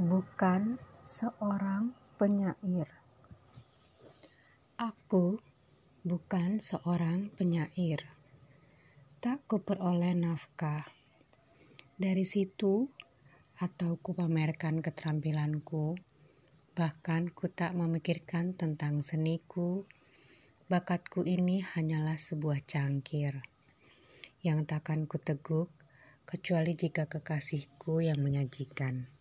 bukan seorang penyair. Aku bukan seorang penyair. Tak kuperoleh nafkah. Dari situ, atau kupamerkan keterampilanku, bahkan ku tak memikirkan tentang seniku, bakatku ini hanyalah sebuah cangkir yang takkan kuteguk kecuali jika kekasihku yang menyajikan.